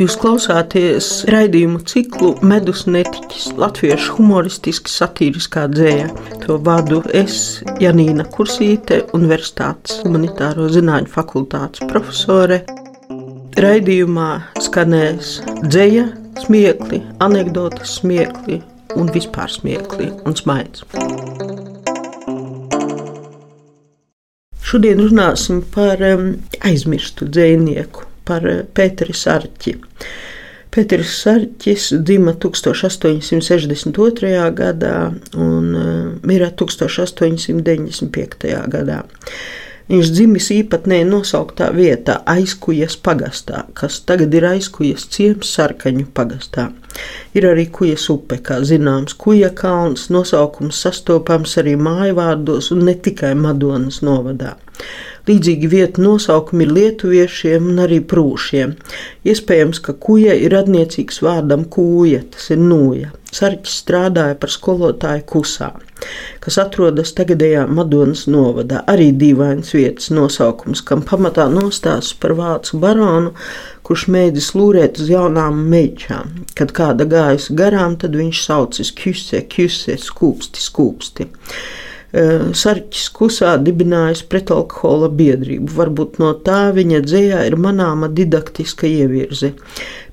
Jūs klausāties raidījumu ciklu Medus netiķis, latviešu humoristiski satiriskā dzēja. To vadu es, Janīna Kursīte, Universitātes humanitāro zinātņu fakultātes profesore. Raidījumā skanēs dzēja, smiekli, anekdotas smiekli un vispār smiekli un smaids. Šodien runāsim par um, aizmirstu dzinieku par eh, Pēteri Sarķi. Pēters Sarķis dzima 1862. gadā un eh, mira 1895. gadā. Viņš dzimis īpatnēji nosauktā vietā, aizkujas pagastā, kas tagad ir aizkujas ciems Sarkaņu pagastā. Ir arī kujas upe, kā zināms, kuja kalns, nosaukums sastopams arī mājvārdos un ne tikai Madonas novadā. Līdzīgi vietu nosaukumi ir lietuviešiem un arī prūšiem. Iespējams, ka kuja ir radniecīgs vārdam kūja, tas ir nūja. Sarķis strādāja par skolotāju kusā, kas atrodas tagadējā Madonas novadā. Arī dīvains vietas nosaukums, kam pamatā nostāsts par vācu baronu, kurš mēģis lūrēt uz jaunām meičām. Kad kāda gājas garām, tad viņš saucis kjuse, kjuse, skūpsti, skūpsti. Eh, Sarķis Kusā dibinājis pretalkohola biedrību. Varbūt no tā viņa dzējā ir manāma didaktiska ievirze.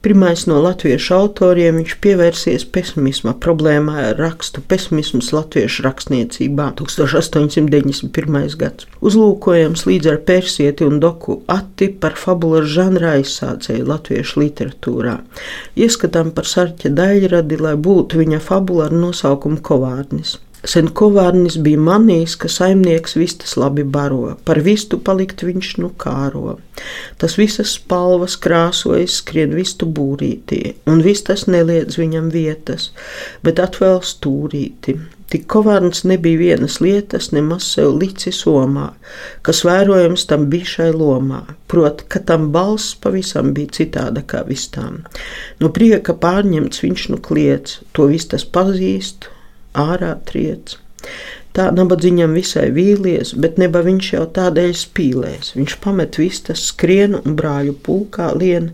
Pirmais no latviešu autoriem viņš pievērsies pesimisma problēmai ar rakstu pesimisms latviešu rakstniecībā 1891. gads. Uzlūkojams līdz ar persieti un doku atti par fabularu žanrā izsācēju latviešu literatūrā. Ieskatām par sarķa daļradi, lai būtu viņa fabula ar nosaukumu Kovārnis. Senkovārnis bija manījis, ka saimnieks vistas labi baro, par vistu palikt viņš nu kāro. Tas visas spalvas krāsojas, skrien vistu būrītī, un vistas neliedz viņam vietas, bet atvēl stūrīti. Tik kovārns nebija vienas lietas, nemaz sev lici somā, kas vērojams tam bija šai lomā, proti, ka tam balss pavisam bija citāda kā vistām. No prieka pārņemts viņš nu kliedz, to vistas pazīst, ārā triec. Tā nabadzīņam visai vīlies, bet neba viņš jau tādēļ spīlēs. Viņš pamet vistas skrienu un brāļu pulkā lien,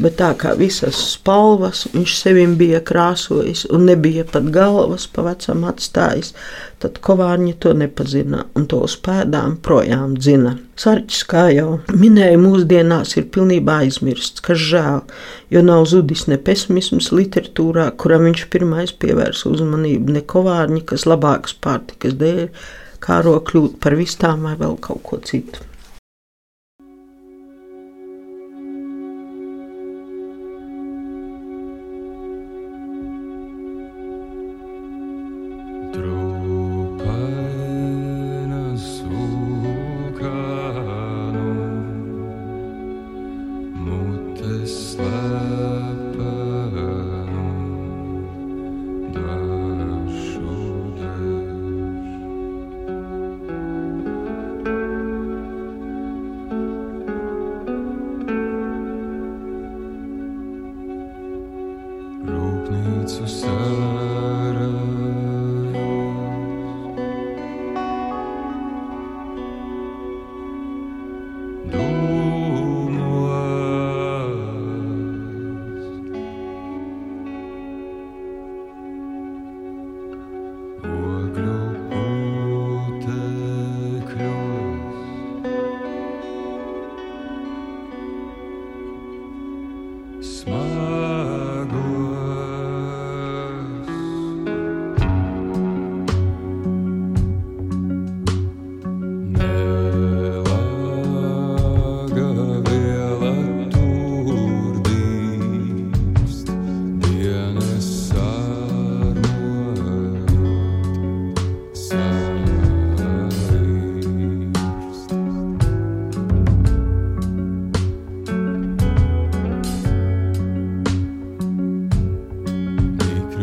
bet tā kā visas spalvas viņš sevim bija krāsojis un nebija pat galvas pa vecam atstājis, tad kovārņi to nepazina un to uz pēdām projām dzina. Sarķis, kā jau minēju, mūsdienās ir pilnībā aizmirsts, kas žēl, jo nav zudis ne pesimisms literatūrā, kuram viņš pirmais pievērsa uzmanību, ne kovārņi, kas labākas pārtikas dēļ kāro kļūt par vistām vai vēl kaut ko citu. for so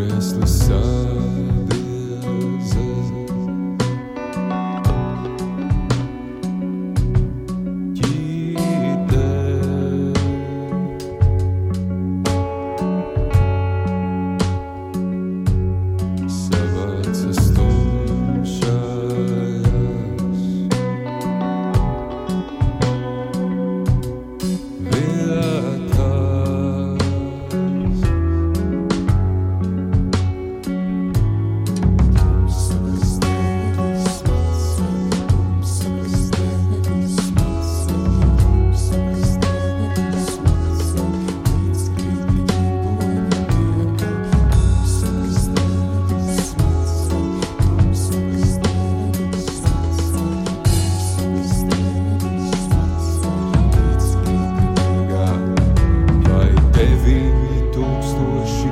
restless sun.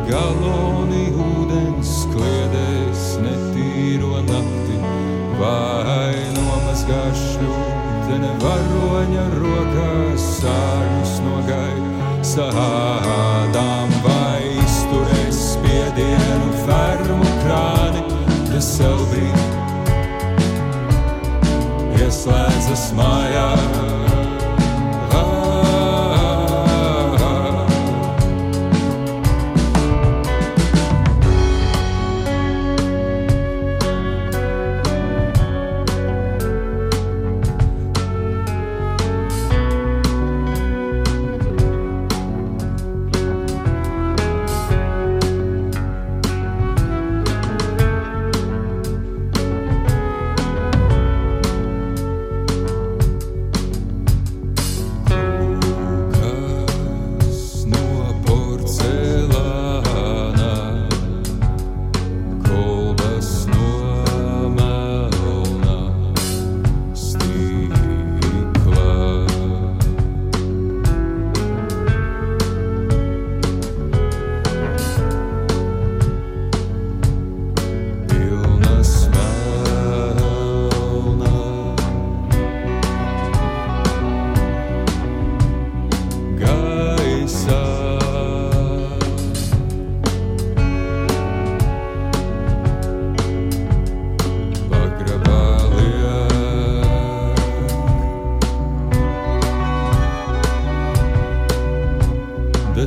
galoni ūdens kliedēs netīro nakti, vai nomazgās šļūtene varoņa rokās sārus nogai sādām, vai izturēs spiedienu fermu krāni, tas sev brīd ieslēdzas mājās.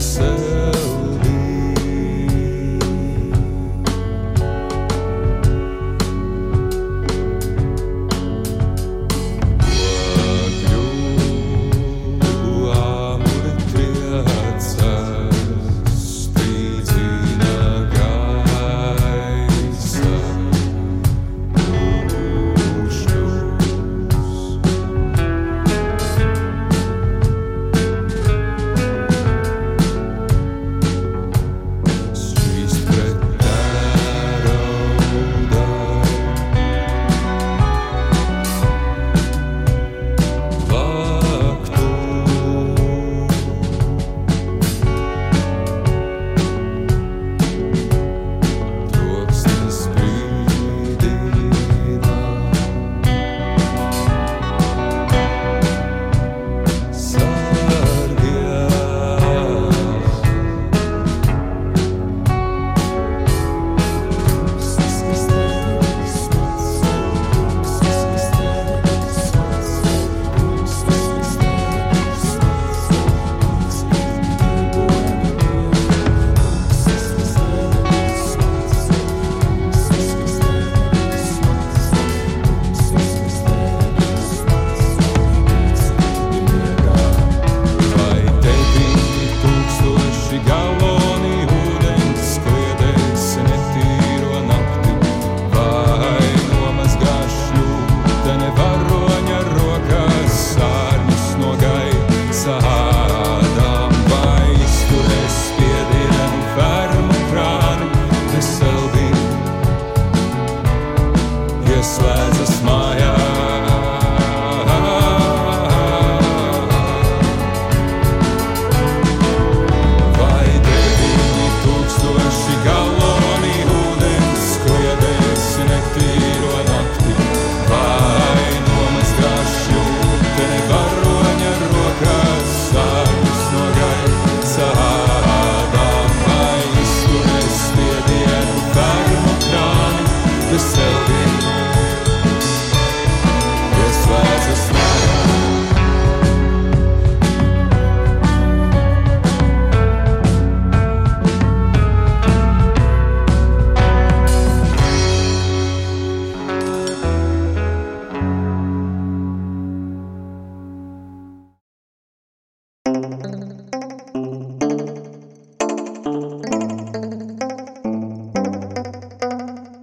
said